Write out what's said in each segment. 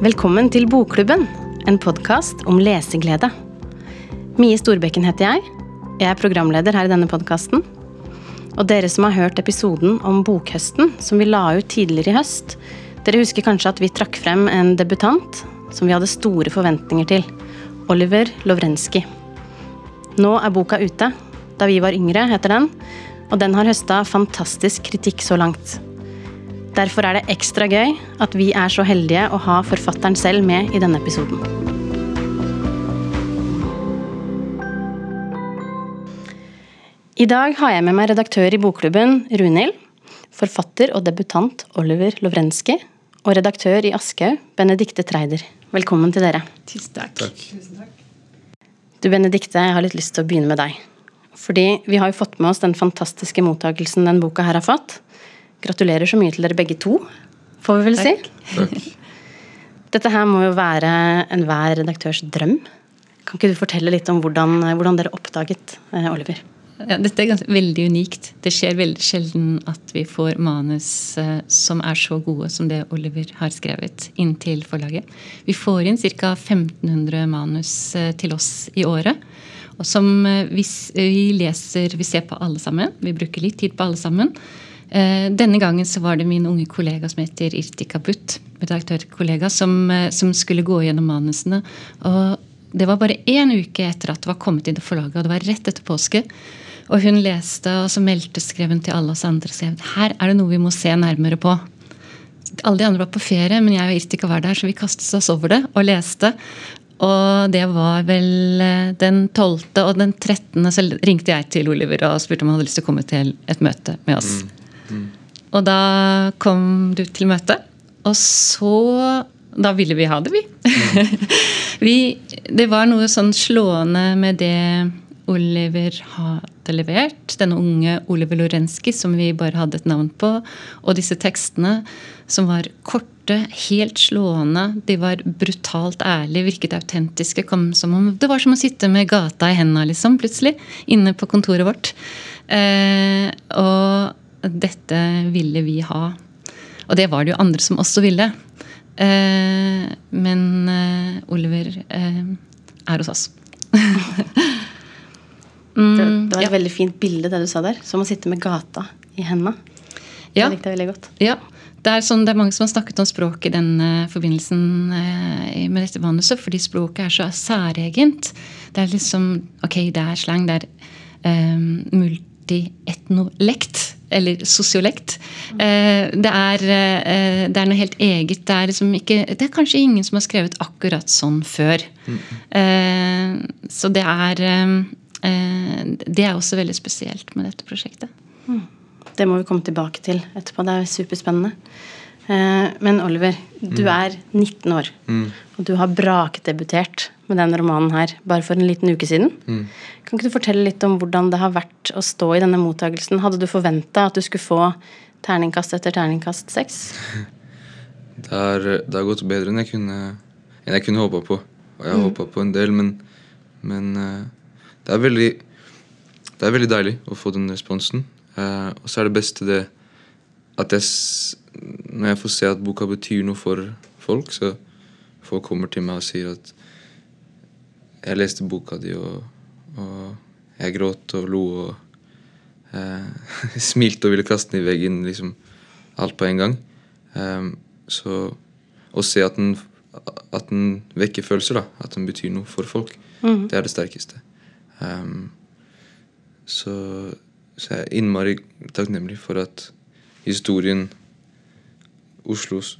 Velkommen til Bokklubben, en podkast om leseglede. Mie Storbekken heter jeg. Jeg er programleder her i denne podkasten. Og dere som har hørt episoden om Bokhøsten, som vi la ut tidligere i høst, dere husker kanskje at vi trakk frem en debutant som vi hadde store forventninger til. Oliver Lovrenskij. Nå er boka ute. Da vi var yngre, heter den. Og den har høsta fantastisk kritikk så langt. Derfor er det ekstra gøy at vi er så heldige å ha forfatteren selv med i denne episoden. I dag har jeg med meg redaktør i Bokklubben, Runhild. Forfatter og debutant Oliver Lovrenskij. Og redaktør i Aschehoug, Benedikte Treider. Velkommen til dere. Tusen takk. Takk. Du Benedikte, jeg har litt lyst til å begynne med deg. Fordi vi har jo fått med oss den fantastiske mottakelsen den boka her har fått. Gratulerer så mye til dere begge to, får vi vel si. Takk. Dette her må jo være enhver redaktørs drøm. Kan ikke du fortelle litt om hvordan, hvordan dere oppdaget eh, Oliver? Ja, dette er ganske, veldig unikt. Det skjer veldig sjelden at vi får manus eh, som er så gode som det Oliver har skrevet, inn til forlaget. Vi får inn ca. 1500 manus eh, til oss i året. Og som eh, vi, vi leser Vi ser på alle sammen. Vi bruker litt tid på alle sammen. Eh, Denne gangen så var det min unge kollega som heter Irtika Butt, redaktørkollega, som, eh, som skulle gå gjennom manusene. Og det var bare én uke etter at det var kommet inn til forlaget, og det var rett etter påske. Og hun leste, og så meldte skrev hun til alle oss andre skrev, her er det noe vi må se nærmere på. Alle de andre var på ferie, men jeg og Irtika var der, så vi kastet oss over det og leste. Og det var vel eh, den 12. og den 13. så ringte jeg til Oliver og spurte om han hadde lyst til å komme til et møte med oss. Og da kom du til møte, og så Da ville vi ha det, vi. vi det var noe sånn slående med det Oliver hadde levert. Denne unge Oliver Lorenski, som vi bare hadde et navn på. Og disse tekstene som var korte, helt slående. De var brutalt ærlige, virket autentiske. Kom som om, det var som å sitte med gata i hendene, liksom, plutselig. Inne på kontoret vårt. Eh, og dette ville vi ha. Og det var det jo andre som også ville. Eh, men eh, Oliver eh, er hos oss. Mm, Det, det var et ja. veldig fint bilde, det du sa der. Som å sitte med gata i hendene. Ja. Det likte jeg veldig godt. Ja. Det er, sånn, det er mange som har snakket om språk i denne forbindelsen eh, med dette manuset, fordi språket er så særegent. Det er liksom Ok, det er slang, det er eh, multietnolekt. Eller sosiolekt. Eh, det, er, eh, det er noe helt eget. Det er, liksom ikke, det er kanskje ingen som har skrevet akkurat sånn før. Eh, så det er Det er også veldig spesielt med dette prosjektet. Det må vi komme tilbake til etterpå. Det er superspennende. Eh, Men Oliver, du er 19 år. Og du har brakdebutert med den romanen her bare for en liten uke siden. Kan ikke du fortelle litt om hvordan det har vært å stå i denne mottagelsen? Hadde du forventa at du skulle få terningkast etter terningkast seks? Det det har gått bedre enn jeg kunne, enn jeg kunne håpa på. Og jeg har håpa på en del, men, men eh, det, er veldig, det er veldig deilig å få den responsen. Eh, og så er det beste det at jeg, når jeg får se at boka betyr noe for folk, så folk kommer til meg og sier at jeg leste boka di, og, og jeg gråt og lo og eh, smilte og ville kaste den i veggen. liksom Alt på en gang. Um, så å se at den, at den vekker følelser, da, at den betyr noe for folk, det er det sterkeste. Um, så, så jeg er innmari takknemlig for at historien Oslos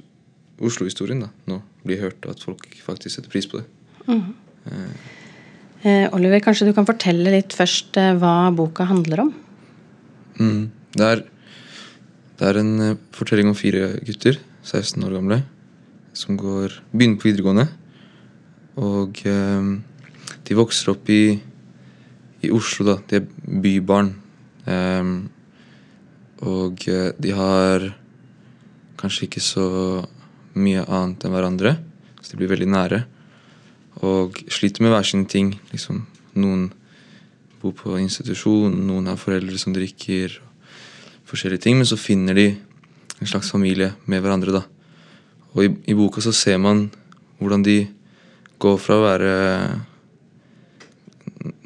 Oslo-historien da, nå blir hørt, og at folk faktisk setter pris på det. Eh, Oliver, kanskje du kan fortelle litt først eh, hva boka handler om? Mm. Det, er, det er en eh, fortelling om fire gutter, 16 år gamle, som går, begynner på videregående. Og eh, de vokser opp i, i Oslo, da. De er bybarn. Eh, og eh, de har kanskje ikke så mye annet enn hverandre, så de blir veldig nære. Og sliter med hver sine ting. Liksom. Noen bor på institusjon, noen har foreldre som drikker. forskjellige ting, Men så finner de en slags familie med hverandre. da. Og i, i boka så ser man hvordan de går fra å være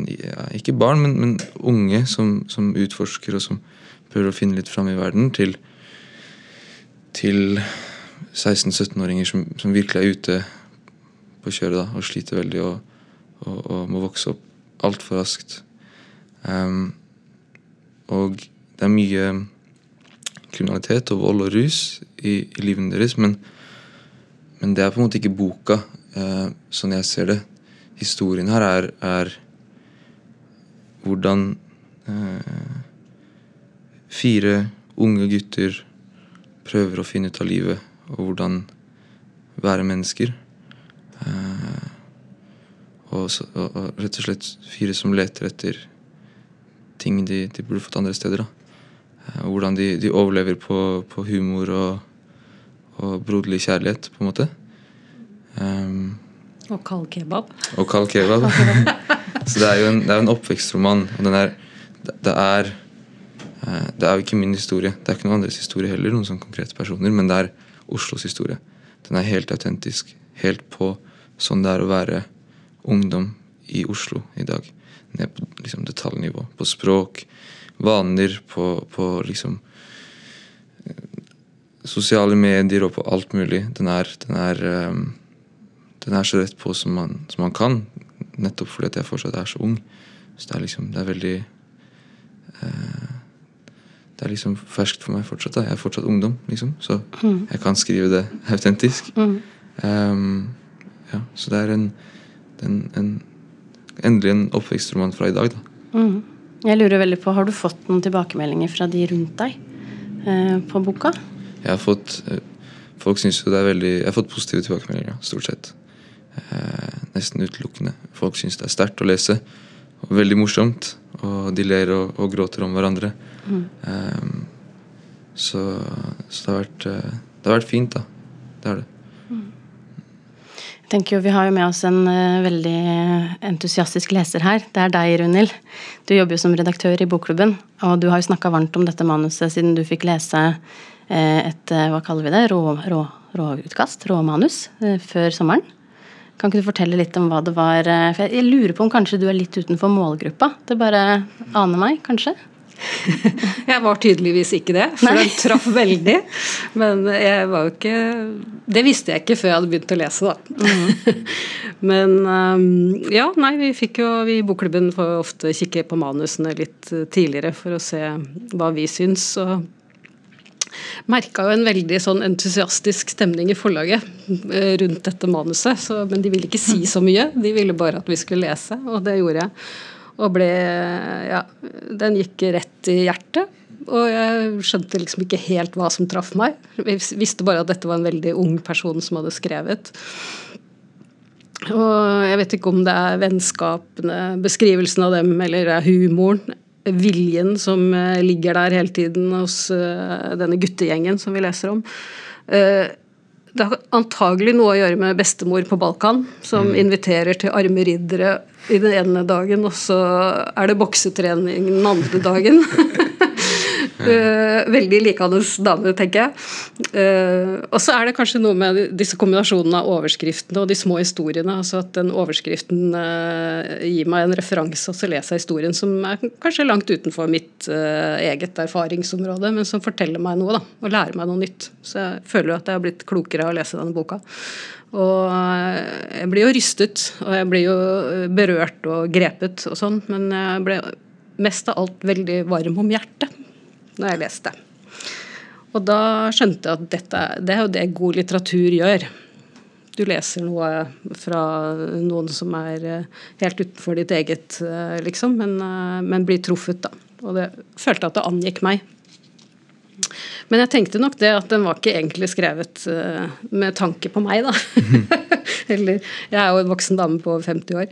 ja, ikke barn, men, men unge som, som, utforsker og som prøver å finne litt fram i verden, til, til 16-17-åringer som, som, virkelig er ute på kjøret da, og sliter veldig og, og, og må vokse opp altfor raskt. Um, og det er mye kriminalitet og vold og rus i, i livene deres, men, men, det er på en måte ikke boka, uh, sånn jeg ser det. Historien her er, er hvordan uh, fire unge gutter prøver å finne ut av livet, og hvordan være mennesker. Eh, og, så, og, og, rett og slett fire som leter etter ting de, de burde fått andre steder. Da. Eh, hvordan de, de overlever på, på humor og, og, broderlig kjærlighet, på en måte. Um, og kald kebab. Og kald kebab. Så det er jo en, det er en oppvekstroman. Og den er, det, er Det er jo ikke min historie. Det er ikke noen andres historie heller, noen sånne konkrete personer, men det er Oslos historie. Den er helt autentisk. Helt på sånn det er å være ungdom i Oslo i dag. Ned på liksom, detaljnivå. På språk, vaner, på, på liksom eh, Sosiale medier og på alt mulig. Den er, den er, um, den er så rett på som man, som man kan. Nettopp fordi jeg fortsatt er så ung. Så det er liksom Det er veldig eh, Det er liksom ferskt for meg fortsatt. da Jeg er fortsatt ungdom, liksom. Så mm. jeg kan skrive det autentisk. Mm. Um, ja, så det er en, en, en Endelig en oppvekstroman fra i dag, da. Mm. Jeg lurer veldig på, Har du fått noen tilbakemeldinger fra de rundt deg eh, på boka? Jeg har fått eh, Folk synes jo det er veldig Jeg har fått positive tilbakemeldinger, stort sett. Eh, nesten utelukkende. Folk syns det er sterkt å lese. Og veldig morsomt. Og de ler og, og gråter om hverandre. Mm. Um, så, så det, har vært, eh, det, har vært, fint, da. Det har det. Mm. Jeg tenker jo, Vi har jo med oss en uh, veldig entusiastisk leser her. Det er deg, Runhild. Du jobber jo som redaktør i Bokklubben. Og du har jo snakka varmt om dette manuset siden du fikk lese uh, et hva kaller vi det, rå, rå, råutkast, råmanus, før sommeren. Kan ikke du fortelle litt om hva det var eh, For jeg lurer på om kanskje du er litt utenfor målgruppa. Det bare aner meg, kanskje? jeg var tydeligvis ikke det, for den traff veldig. Men jeg var jo ikke Det visste jeg ikke før jeg hadde begynt å lese, da. Mm. Men um, ja, nei, vi fikk jo Vi i Bokklubben får ofte kikke på manusene litt tidligere for å se hva vi syns. og merka jo en veldig sånn entusiastisk stemning i forlaget eh, rundt dette manuset. Så, men de ville ikke si så mye, de ville bare at vi skulle lese, og det gjorde jeg. Og ble Ja, den gikk rett i hjertet. Og jeg skjønte liksom ikke helt hva som traff meg. Jeg visste bare at dette var en veldig ung person som hadde skrevet. Og jeg vet ikke om det er vennskapene, beskrivelsen av dem, eller er humoren viljen som eh, ligger der hele tiden hos eh, denne guttegjengen som vi leser om. Eh, det har antagelig noe å gjøre med bestemor på Balkan, som mm. inviterer til arme riddere i den ene dagen, og så er det boksetrening den andre dagen. Uh, veldig likandes dame, tenker jeg. Uh, og så er det kanskje noe med disse kombinasjonene av overskriftene og de små historiene. altså At den overskriften uh, gir meg en referanse, og så leser jeg historien som er kanskje langt utenfor mitt eget erfaringsområde, men som forteller meg noe, da, og lærer meg noe nytt. Så jeg føler jo at jeg har blitt klokere av å lese denne boka. Og jeg blir jo rystet, og jeg blir jo berørt og grepet og sånn, men jeg ble mest av alt veldig varm om hjertet når jeg leste. Og da skjønte jeg at dette, det er jo det god litteratur gjør. Du leser noe fra noen som er eh, helt utenfor ditt eget, eh, liksom, men, eh, men blir truffet, da. Og det følte at det angikk meg. Men jeg tenkte nok det at den var ikke egentlig skrevet med tanke på meg, da. Eller Jeg er jo en voksen dame på 50 år.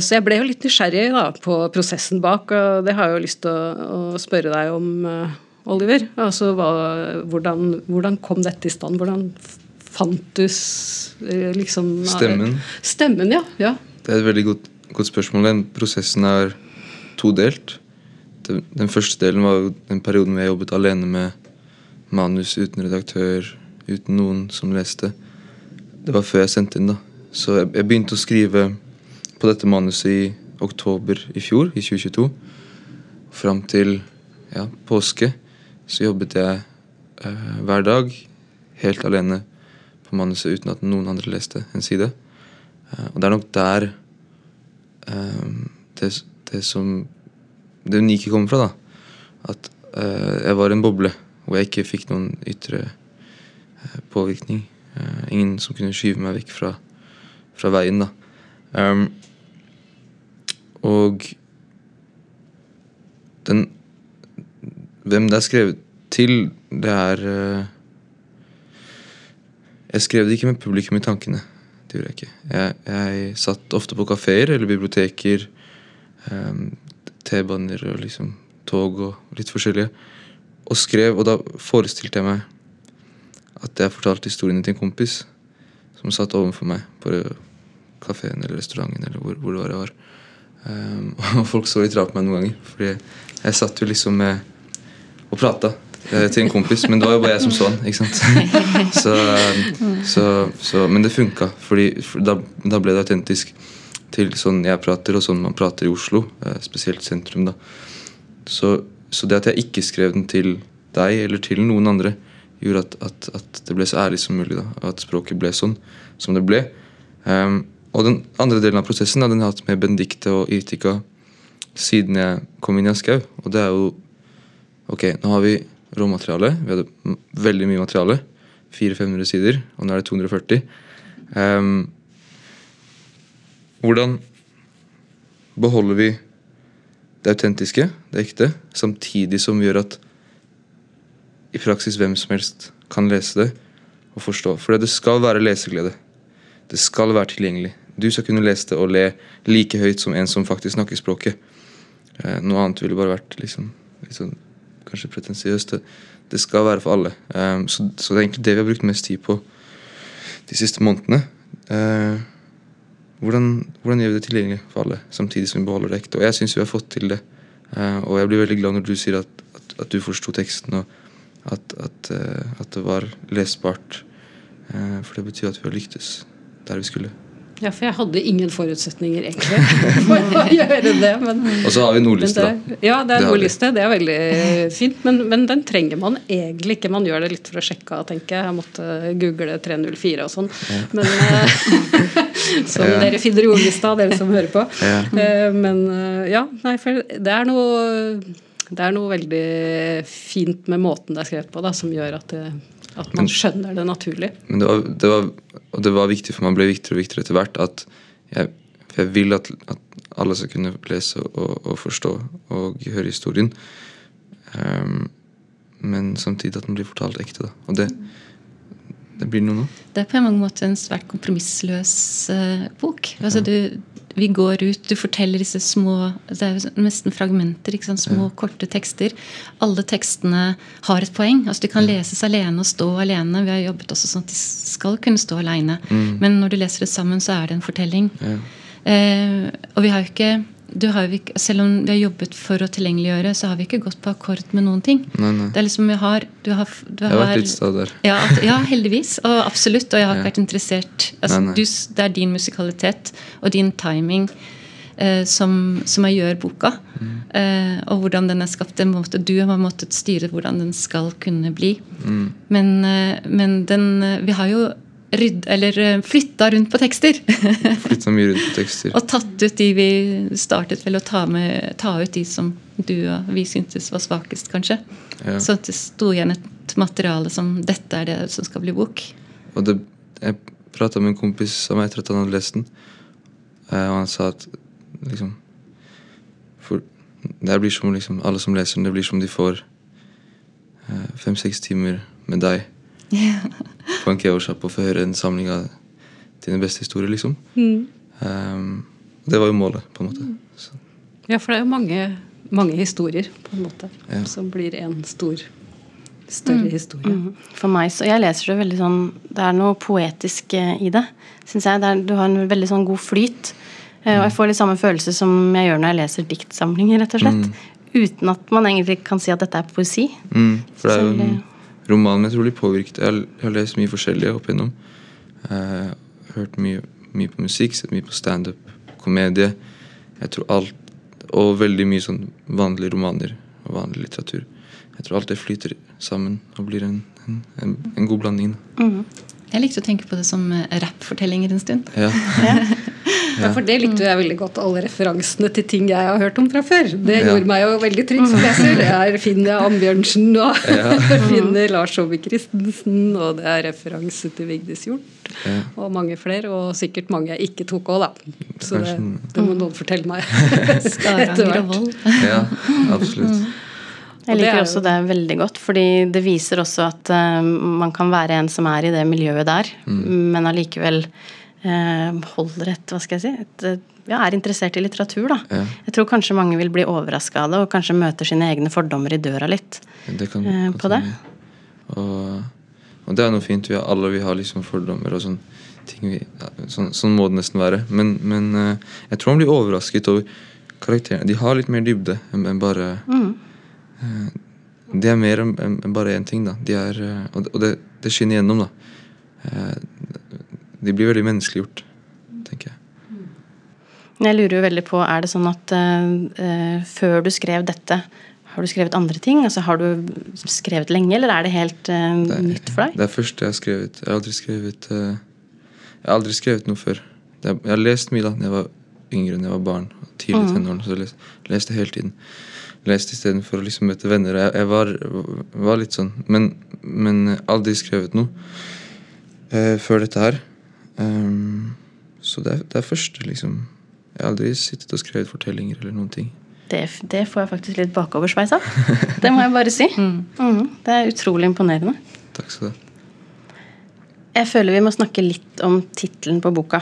Så jeg ble jo litt nysgjerrig da, på prosessen bak, og det har jeg jo lyst til å, å spørre deg om Oliver. Altså, hva, hvordan, hvordan, kom dette i stand? Hvordan fant du eh, liksom Stemmen. Stemmen, ja. ja. Det er et veldig godt, godt spørsmål. Den prosessen er todelt. Den, den første delen var jo den perioden hvor jeg jobbet alene med manus uten redaktør, uten noen som leste. det var før jeg sendte inn, da. Så jeg, jeg begynte å skrive på dette manuset i oktober i fjor, i 2022. Fram til ja, påske så jobbet jeg eh, hver dag helt alene på manuset uten at noen andre leste en side. Eh, og det er nok der eh, det, det som Det unike kommer fra, da. At eh, jeg var en boble hvor jeg ikke fikk noen ytre eh, påvirkning. Eh, ingen som kunne skyve meg vekk fra, fra veien, da. Um, og den Hvem det er skrevet til, det er uh, Jeg skrev det ikke med publikum i tankene. Det gjorde jeg ikke. Jeg, jeg satt ofte på kafeer eller biblioteker, um, T-baner og liksom tog og litt forskjellige, og skrev, og da forestilte jeg meg at jeg fortalte historiene til en kompis som satt overfor meg på kafeen eller restauranten eller hvor, hvor det var jeg var. Um, og folk så litt rart på meg noen ganger, fordi jeg satt jo liksom med og prata eh, til en kompis, men det var jo bare jeg som så han. ikke sant? Så, så, så, men det funka, fordi for da, da, ble det autentisk til sånn jeg prater, og sånn man prater i Oslo, eh, spesielt sentrum. da. Så, så, det at jeg ikke skrev den til deg eller til noen andre, gjorde at, at, at det ble så ærlig som mulig. da, At språket ble sånn som det ble. Um, og den andre delen av prosessen har jeg hatt med Benedicte og Irtika siden jeg kom inn i Aschau. Og det er jo Ok, nå har vi råmateriale. Vi hadde veldig mye materiale. 400-500 sider, og nå er det 240. Um, ehm, hvordan beholder vi det autentiske, det ekte, samtidig som gjør at i praksis hvem som helst kan lese det og forstå. For det skal være leseglede. Det skal være tilgjengelig. Du skal kunne lese det og le like høyt som en som faktisk snakker språket. Eh, noe annet ville bare vært liksom, sånn kanskje pretensiøst. Det, skal være for alle. Um, så, så, det er egentlig det vi har brukt mest tid på de siste månedene. Hvordan, hvordan, gjør vi det tilgjengelig for alle, samtidig som vi beholder det ekte? Og jeg syns vi har fått til det. Uh, og jeg blir veldig glad når du sier at, at, at du forsto teksten, og at, at, at, det var lesbart. for det betyr at vi har lyktes der vi skulle. Ja, for jeg hadde ingen forutsetninger egentlig for å gjøre det. Men, og så har vi nordliste, da. Ja, det er nordliste. Det er veldig fint. Men, men, den trenger man egentlig ikke. Man gjør det litt for å sjekke av, tenker jeg. Jeg måtte google 304 og sånn. Ja. Men eh, Som ja. dere finner i ordlista, dere som hører på. Ja. Eh, men eh, ja, nei, for det er noe det er noe veldig fint med måten det er skrevet på, da, som gjør at det at man skjønner det naturlig. Men det var, det var, det var viktig for meg, ble viktigere og viktigere etter hvert, at jeg, jeg vil at, at, alle skal kunne lese og, og, forstå og høre historien. Um, men samtidig at den blir fortalt ekte. Da. Og det, det blir noe nå. Det er på en mange måter en svært kompromissløs uh, bok. Altså, du, vi går ut, du forteller disse små Det er jo nesten fragmenter. ikke sant, Små, ja. korte tekster. Alle tekstene har et poeng. altså De kan ja. leses alene og stå alene. Vi har jobbet også sånn at de skal kunne stå alene. Mm. Men når du leser det sammen, så er det en fortelling. Ja. Eh, og vi har jo ikke ikke, selv om vi har jobbet for å tilgjengeliggjøre, så har vi ikke gått på akkord med noen ting. Nei, nei. Det er liksom, jeg har, du har, du har, jeg har vært litt sta der. Ja, ja, heldigvis. Og absolutt. Og jeg har ikke ja. vært interessert altså, nei, du, Det er din musikalitet og din timing eh, som, som, jeg gjør boka. Mm. Eh, og hvordan den er skapt. Den måte, du har måttet styre hvordan den skal kunne bli. Mm. Men, eh, men den eh, Vi har jo rydd, eller eh, flytta rundt på tekster. flytta mye rundt på tekster. og tatt ut de vi startet vel å ta, med, ta ut de som du og vi syntes var svakest, kanskje. Ja. Så det sto igjen et materiale som dette er det som skal bli bok. Og det, Jeg prata med en kompis av meg etter at han hadde lest den, eh, og han sa at liksom For det blir som liksom, alle som leser den, det blir som de får eh, fem-seks timer med deg på en keosjap og få høre en samling av dine beste historier, liksom. Mm. Um, det var jo målet, på en måte. Så. Ja, for det er jo mange, mange historier, på en måte, ja. som blir en stor større mm. historie. Mm. For meg, så Jeg leser det veldig sånn Det er noe poetisk eh, i det, syns jeg. Det er, du har en veldig sånn god flyt. Mm. Og jeg får litt samme følelse som jeg gjør når jeg leser diktsamlinger, rett og slett. Mm. Uten at man egentlig kan si at dette er poesi. Mm. For det er jo en romanen min trolig påvirket. Jeg jeg har lest mye forskjellig opp igjennom. Uh, hørt mye, mye på musikk, sett mye på standup, komedie. Jeg tror alt Og veldig mye sånn vanlige romaner og vanlig litteratur. Jeg tror alt det flyter sammen og blir en, en, en, en god blanding. Jeg likte å tenke på det som eh, rappfortellinger en stund. Ja. Ja, for det likte jeg veldig godt, alle referansene til ting jeg har hørt om fra før. Det Ja. gjorde meg jo veldig trygg som leser. Her finner jeg Ambjørnsen, og finner Lars Saabye Christensen, og det er referanse til Vigdis Hjorth, Ja. og mange flere, og sikkert mange jeg ikke tok òg, da. Så det, det må noen fortelle meg. etter hvert. ja, absolutt. Jeg liker er også det veldig godt, fordi det viser også at eh, man kan være en som er i det miljøet der, men allikevel holder et Hva skal jeg si et, eh, ja, er interessert i litteratur, da. Ja. Jeg tror kanskje mange vil bli overraska av det, og kanskje møter sine egne fordommer i døra litt. Det kan Eh, på det? Og, og det er noe fint. Vi har, alle vi har liksom fordommer og sånn ting vi, sånn, sånn må det nesten være. Men, men eh, jeg tror han blir overrasket over karakterene. De har litt mer dybde enn bare eh, De er mer enn bare én ting, da. De er, eh, og og det, det skinner gjennom, da. De blir veldig menneskeliggjort, tenker jeg. Jeg lurer jo veldig på, er det sånn at eh, før du skrev dette, har du skrevet andre ting? Altså Har du skrevet lenge, eller er det helt uh, Det er, nytt for deg? Det er første jeg har skrevet. Jeg har aldri skrevet uh, Jeg har aldri skrevet noe før. Det er, jeg har lest mye da da jeg var yngre enn jeg var barn. Tidlig i tenårene. Så jeg les, leste hele tiden. Leste istedenfor å liksom møte venner. Jeg, jeg var, var litt sånn. Men, men aldri skrevet noe før dette her. Ehm, så det er, det er første, liksom. Jeg har aldri sittet og skrevet fortellinger eller noen ting. Det, det får jeg faktisk litt bakoversveis av. Det må jeg bare si. Mhm. Det er utrolig imponerende. Takk skal du ha. Jeg føler vi må snakke litt om tittelen på boka.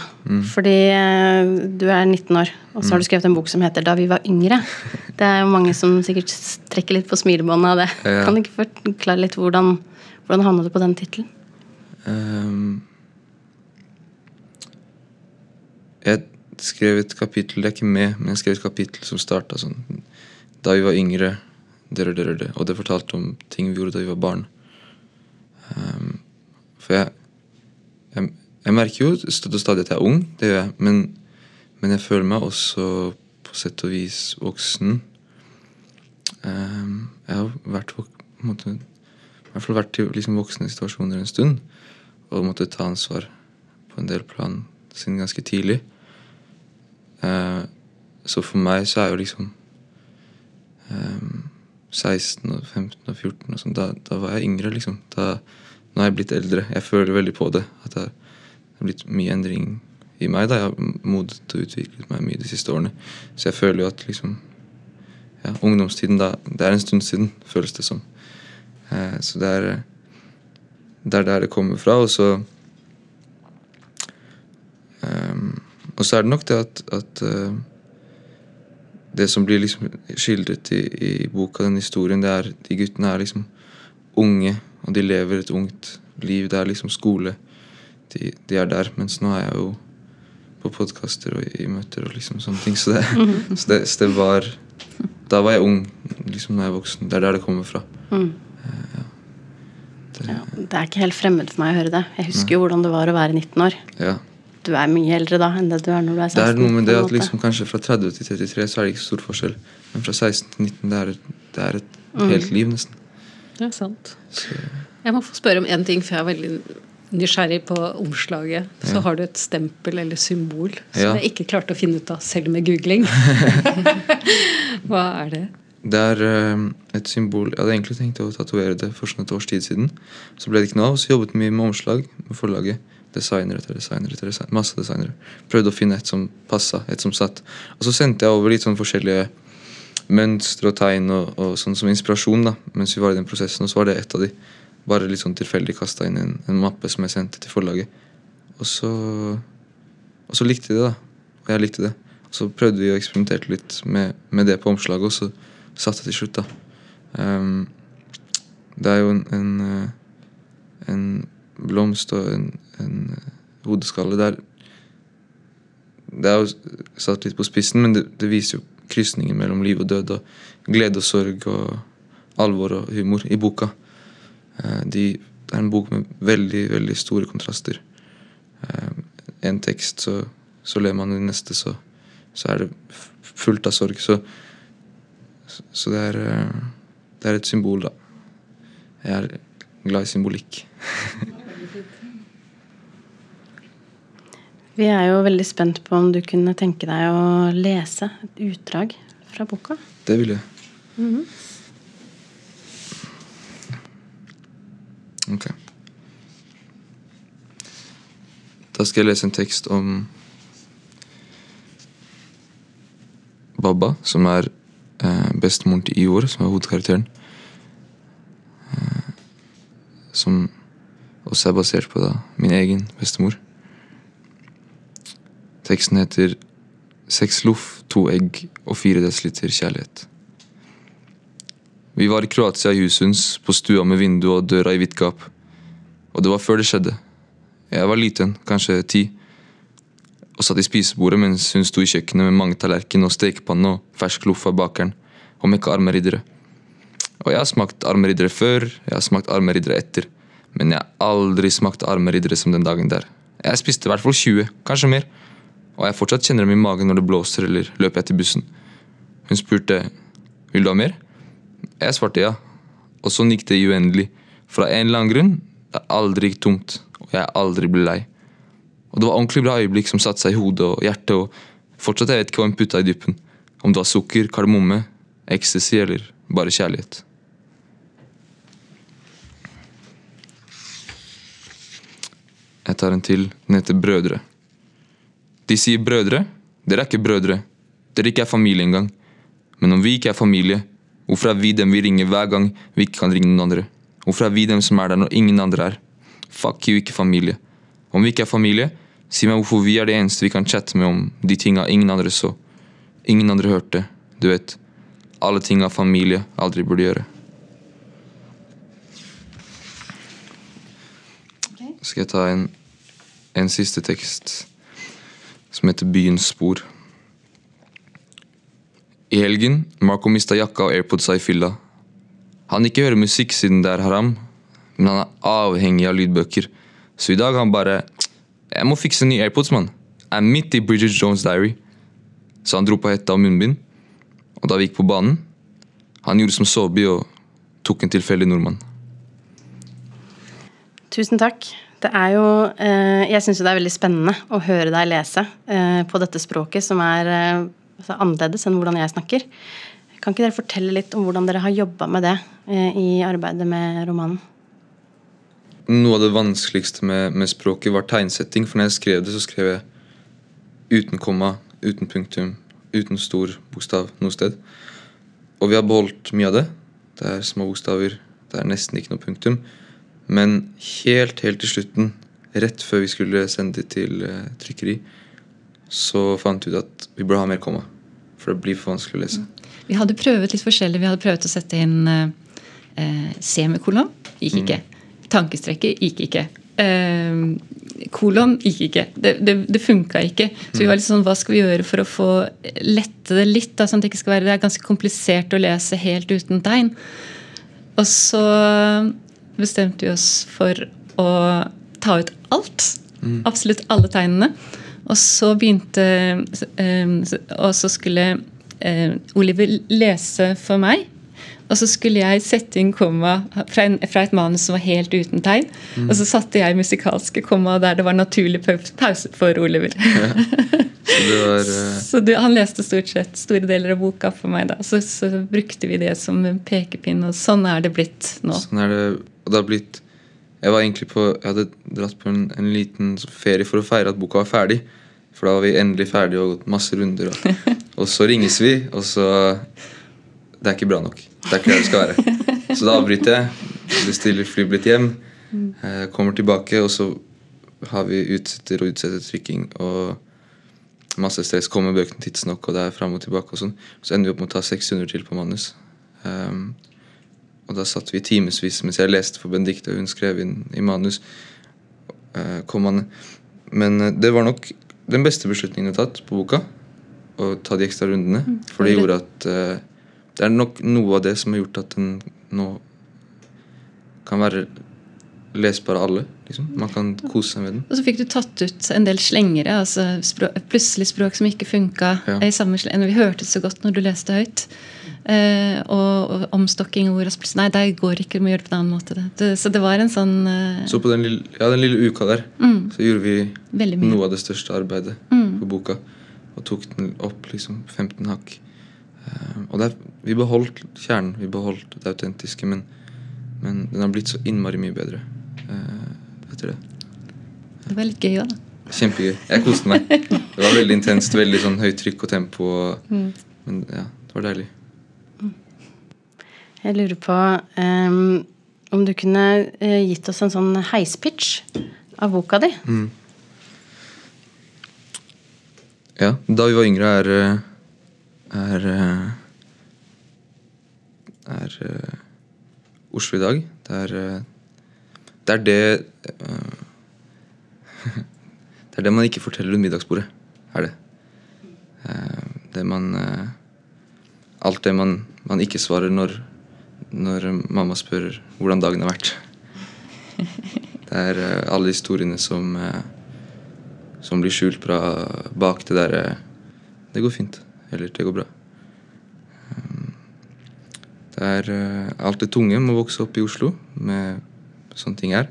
Fordi eh, du er 19 år, og så har du skrevet en bok som heter 'Da vi var yngre'. Det er jo mange som sikkert trekker litt på smilebåndet av det. Ja. Kan du ikke forklare litt hvordan, hvordan havna du på den tittelen? Ehm, jeg skrev et kapittel, det er ikke med, men jeg skrev et kapittel som starta sånn Da vi var yngre, det og det og det. Og det fortalte om ting vi gjorde da vi var barn. Um, for jeg, jeg Jeg merker jo støtt og stadig at jeg er ung, det gjør jeg. Men, men jeg føler meg også på sett og vis voksen. Um, jeg har vært på en måte, i hvert fall vært i liksom voksne situasjoner en stund og måtte ta ansvar på en del plan siden ganske tidlig. Eh, så for meg så er jo liksom eh, 16 og 15 og 14 og sånn, da, da var jeg yngre, liksom. Da, nå er jeg blitt eldre. Jeg føler veldig på det. At det har blitt mye endring i meg. da Jeg har modet og utviklet meg mye de siste årene. Så jeg føler jo at liksom ja, Ungdomstiden, da, det er en stund siden, føles det som. Eh, så det er eh, det er der det kommer fra. Og så Og så er det nok det at, at eh, Det som blir liksom skildret i, i boka, den historien, det er de guttene er liksom unge, og de lever et ungt liv. Det er liksom skole. De, de er der. Mens nå er jeg jo på podkaster og i møter og liksom sånne ting. Så det, så det, så det var Da var jeg ung. Liksom når jeg er voksen. Det er der det kommer fra. Mm. Ja, det er ikke helt fremmed for meg å høre det. Jeg husker jo hvordan det var å være 19 år. Ja. Du er mye eldre da enn det du er når du er 16. Det er noe med det at liksom kanskje fra 30 til 33 så er det ikke stor forskjell. Men fra 16 til 19 det er et, det er et Mm. helt liv, nesten. Det er sant. Så, Jeg må få spørre om én ting, for jeg er veldig nysgjerrig på omslaget. Så Ja. har du et stempel eller symbol som Ja. jeg ikke klarte å finne ut av selv med googling. Hva er det? det er eh, et symbol Jeg hadde egentlig tenkt å tatovere det for sånn et års tid siden. Så ble det ikke noe av. Så jobbet vi med omslag med forlaget. Designer etter designer etter designer. Masse designere. Prøvde å finne et som passa, et som satt. Og så sendte jeg over litt sånn forskjellige mønstre og tegn og, og sånn som inspirasjon da, mens vi var i den prosessen. Og så var det et av de. Bare litt sånn tilfeldig kasta inn en, en mappe som jeg sendte til forlaget. Og så, og så likte de det, da. Og jeg likte det. Og så prøvde vi å eksperimentere litt med, med det på omslaget, og så satt det til slutt, da. Um, det er jo en, en, eh, en blomst og en, en eh, hodeskalle der Det er jo satt litt på spissen, men det, det viser jo krysningen mellom liv og død, og glede og sorg og alvor og humor i boka. Eh, de, det er en bok med veldig, veldig store kontraster. eh, en tekst, så, så ler man, i neste så, så er det fullt av sorg. Så, så det, er, det er et symbol, da. Jeg er glad i symbolikk. Vi er jo veldig spent på om du kunne tenke deg å lese et utdrag fra boka. Det vil jeg. Ok. Da skal jeg lese en tekst om Baba, som er eh, bestemoren til Ior, som er hovedkarakteren. Eh, som også er basert på da, min egen bestemor. Teksten heter Seks loff, to egg og fire desiliter kjærlighet. Vi var i Kroatia i Husunds, på stua med vindu og døra i hvitt gap. Og det var før det skjedde. Jeg var liten, kanskje ti, og satt i spisebordet mens hun sto i kjøkkenet med mange tallerkener og stekepanne og fersk loff av bakeren, og ikke armeriddere. Og jeg har smakt armeriddere før, jeg har smakt armeriddere etter, men jeg har aldri smakt armeriddere som den dagen der. Jeg spiste i hvert fall 20, kanskje mer, og jeg fortsatt kjenner dem i magen når det blåser eller løper etter bussen. Hun spurte vil du ha mer. Jeg svarte ja, og sånn gikk det uendelig. Fra en eller annen grunn. Det aldri gikk tomt, og jeg aldri ble lei. Og det var ordentlig bra øyeblikk som satte seg i hodet og hjertet. og Fortsatt jeg vet ikke hva hun putta i dyppen. Om det var sukker, kardemomme, ecstasy eller bare kjærlighet. Jeg tar en til. Den heter Brødre. De sier brødre. Dere er ikke brødre. Dere ikke er familie engang. Men om vi ikke er familie, hvorfor er vi dem vi ringer hver gang vi ikke kan ringe noen andre? Hvorfor er vi dem som er der når ingen andre er? Fuck you, ikke familie. Om vi ikke er familie, si meg hvorfor vi er det eneste vi kan chatte med om de tinga ingen andre så. Ingen andre hørte. Du vet, alle tinga familie aldri burde gjøre. Skal jeg ta en, en siste tekst som heter Byens spor. I helgen Marco mista jakka og airpodsa i fylla. Han ikke hører musikk siden det er haram, men han er avhengig av lydbøker. Så i dag han bare Jeg må fikse nye airpods, mann. Jeg er midt i Bridget Jones' diary. Så han dro på hetta og munnbind. Og da vi gikk på banen Han gjorde som Saabye og tok en tilfeldig nordmann. Tusen takk. Det er jo eh, Jeg syns det er veldig spennende å høre deg lese eh, på dette språket som er eh, altså annerledes enn hvordan jeg snakker. Kan ikke dere fortelle litt om hvordan dere har jobba med det i arbeidet med romanen? Noe av det vanskeligste med, med språket var tegnsetting. For når jeg skrev det, så skrev jeg uten komma, uten punktum, uten stor bokstav noe sted. Og vi har beholdt mye av det. Det er små bokstaver. Det er nesten ikke noe punktum. Men helt, helt til slutten, rett før vi skulle sende det til uh, trykkeri, så fant vi ut at vi burde ha mer komma. For det blir for vanskelig å lese. Vi hadde prøvd litt forskjellig. Vi hadde prøvd å sette inn uh, semikolon. Gikk ikke. Tankestrekket gikk ikke. Uh, kolon gikk ikke. Det, det, det funka ikke. Så vi var litt sånn, hva skal vi gjøre for å få lette det litt? Da, sånn at det ikke skal være, det er ganske komplisert å lese helt uten tegn. Og så bestemte vi oss for å ta ut alt. Absolutt alle tegnene. Og så begynte eh, Og så skulle eh, Oliver lese for meg. Og så skulle jeg sette inn komma fra, en, fra et manus som var helt uten tegn. Og så satte jeg musikalske komma der det var naturlig pause for Oliver. Så det var uh... så du, han leste stort sett store deler av boka for meg. da. Så, så brukte vi det som pekepinn, og sånn er det blitt nå. Sånn er det. Og det har blitt Jeg var egentlig på Jeg hadde dratt på en, en liten ferie for å feire at boka var ferdig. For da var vi endelig ferdige og gått masse runder. Og, og så ringes vi, og så Det er ikke bra nok. Det er ikke der det skal være. Så da avbryter jeg. Bestiller flybillett hjem. Eh, kommer tilbake, og så har vi utsetter og utsetter trykking. Og masse stress. Kommer bøkene tidsnok, og det er fram og tilbake. og sånn. Så ender vi opp med å ta 600 til på manus. Um, og da satt vi timevis mens jeg leste for Benedicte, og hun skrev inn i manus. Eh, kom han Men eh, det var nok den beste beslutningen jeg har tatt på boka. Å ta de ekstra rundene. For det gjorde at eh, Det er nok noe av det som har gjort at den nå kan være lesbar av alle. Liksom. Man kan kose seg med den. Og så fikk du tatt ut en del slengere. altså språk, Plutselig språk som ikke funka. Ja. i Vi hørte det så godt når du leste høyt. Eh, og, og omstokking og så Nei, det går ikke, du må gjøre det på en annen måte. Det. Så det var en sånn uh, Så på den lille, ja, den lille uka der Mm. så gjorde vi noe av det største arbeidet Mm. på boka. Og tok den opp liksom 15 hakk. Uh, og det er, vi beholdt kjernen, vi beholdt det autentiske, men, men den har blitt så innmari mye bedre etter det. Det var litt gøy òg, da. Kjempegøy. Jeg koste meg. Det var veldig intenst, veldig sånn høyt trykk og tempo. Og, Men ja, det var deilig. Jeg lurer på um, om du kunne eh, gitt oss en sånn heispitch av boka di. Ja, da vi var yngre, er er, er eh, Oslo i dag. Det er eh, det er det uh, Det er det man ikke forteller rundt middagsbordet. Er det. Uh, Det man Alt det man, man ikke svarer når, når mamma spør hvordan dagen har vært. Det er eh, alle historiene som eh, som blir skjult bra bak det derre Det går fint. Eller det går bra. Det er eh, alt det tunge med å vokse opp i Oslo med sånne ting her.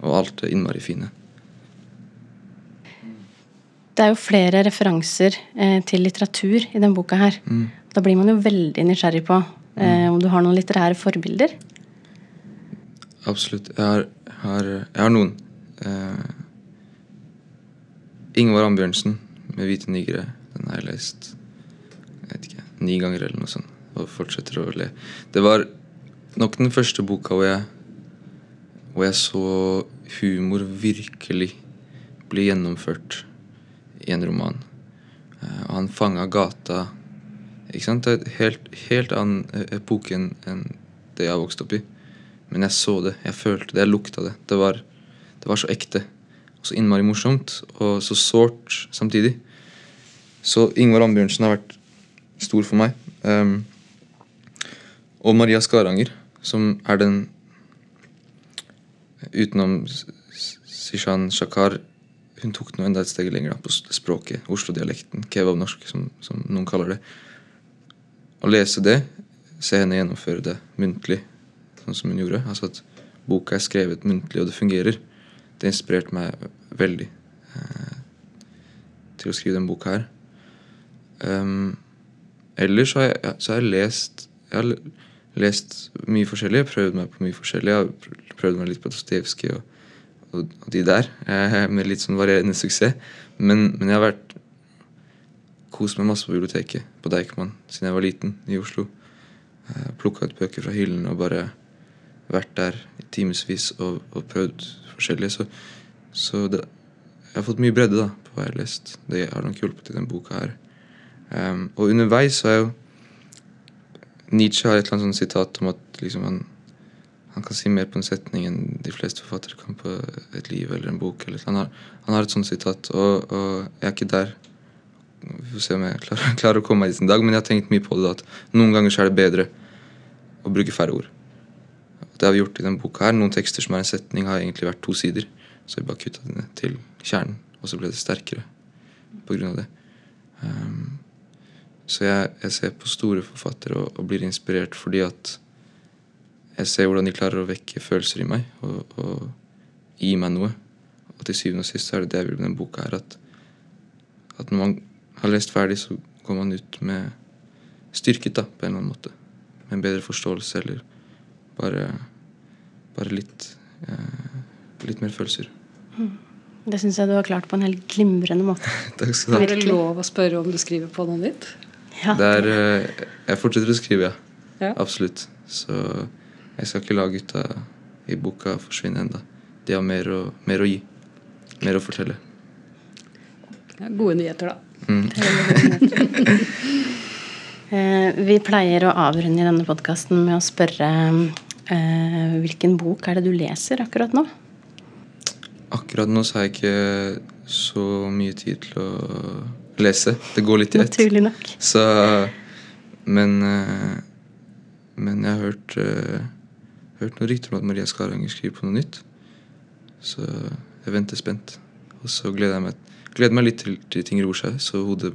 og alt det innmari fine. Det er jo flere referanser eh, til litteratur i denne boka her. Da blir man jo veldig nysgjerrig på eh, om du har noen litterære forbilder. Absolutt. Jeg har, har, jeg har noen. Eh, Ingvar Ambjørnsen med 'Hvite nigere'. Den har jeg lest jeg vet ikke, ni ganger eller noe sånt. Og fortsetter å le. Det var nok den første boka hvor jeg, hvor jeg så humor virkelig bli gjennomført i en roman. Eh, og han fanga gata ikke sant? Det er et helt, helt annen eh, epoke enn det jeg har vokst opp i. Men jeg så det, jeg følte det, jeg lukta det. Det var, det var så ekte. Og så innmari morsomt, og så sårt samtidig. Så Ingvar Ambjørnsen har vært stor for meg. Um, og Maria Skaranger, som er den Utenom Sishan Shakar Hun tok noe enda et steg lenger da, på språket. Oslo-dialekten. Kebabnorsk, som, som noen kaller det. Å lese det, se henne gjennomføre det muntlig, sånn som hun gjorde. Altså at boka er skrevet muntlig, og det fungerer. Det inspirerte meg veldig eh, til å skrive den boka her. Um, ellers så har, jeg, så har jeg lest Jeg har lest mye forskjellig. Jeg har prøvd meg på mye forskjellig. Jeg har prøvd meg litt på Dostojevskij og, og, og de der, eh, med litt sånn varierende suksess. Men, men jeg har vært kost meg masse på biblioteket på Deichman siden jeg var liten i Oslo. Eh, Plukka ut bøker fra hyllen og bare vært der i timevis og, og prøvd forskjellig. Så, så det, jeg har fått mye bredde da på hva jeg har lest. Det har nok hjulpet i den boka her. Um, og underveis så er jo Nietzsche har et eller annet sånt sitat om at liksom han, han kan si mer på en setning enn de fleste forfattere kan på et liv eller en bok. Eller, han, har, han har et sånt sitat, og, og jeg er ikke der. Vi får se om jeg klarer, klarer å komme meg dit en dag, men jeg har tenkt mye på det. At noen ganger så er det bedre å bruke færre ord. Det har vi gjort i denne boka. her. Noen tekster som er en setning, har egentlig vært to sider. Så vi bare kutta det ned til kjernen, og så ble det sterkere av det. Um, så jeg, jeg ser på store forfattere og, og blir inspirert fordi at jeg ser hvordan de klarer å vekke følelser i meg og, og gi meg noe. Og til syvende og sist er det det jeg vil med denne boka her. At, at når man har lest ferdig, så går man ut med styrket da, på en eller annen måte. Med en bedre forståelse eller bare, bare litt, eh, litt mer følelser. Det syns jeg du har klart på en helt glimrende måte. Takk skal du ha. Er det lov å spørre om du skriver på noe nytt? Ja. Det er, eh, jeg fortsetter å skrive, ja. Ja. Absolutt. Så jeg skal ikke la gutta i boka forsvinne enda. De har mer å, mer å gi. Mer å fortelle. Ja, gode nyheter, da. Mm. Eh, vi pleier å avrunde i denne podkasten med å spørre eh, hvilken bok er det du leser akkurat nå? Akkurat nå så har jeg ikke så mye tid til å lese. Det går litt i ett. Naturlig nok. Så Men eh, Men jeg har hørt, eh, hørt noen rykter om at Maria Skaranger skriver på noe nytt. Så jeg venter spent. Og så gleder jeg meg, gleder meg litt til, til ting roer seg, så hodet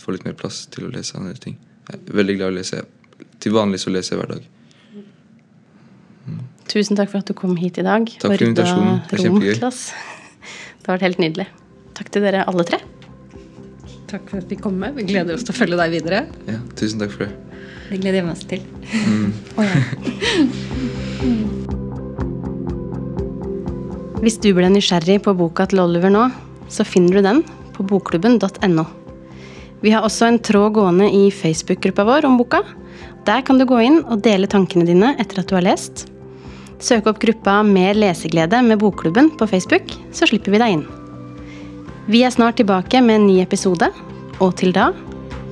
får litt mer plass til å lese andre ting. Jeg er veldig glad i å lese. Til vanlig så leser jeg hver dag. Tusen takk for at du kom hit i dag. Takk for invitasjonen. Det er kjempegøy. Det har vært helt nydelig. Takk til dere alle tre. Takk for at vi kom med. Vi gleder oss til å følge deg videre. Ja, tusen takk for det. Det gleder jeg meg også til. Ja. Hvis du ble nysgjerrig på boka til Oliver nå, så finner du den på bokklubben.no. Vi har også en tråd gående i Facebook-gruppa vår om boka. Der kan du gå inn og dele tankene dine etter at du har lest. Søk opp gruppa Mer leseglede med Bokklubben på Facebook, så slipper vi deg inn. Vi er snart tilbake med en ny episode, og til da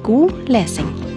god lesing.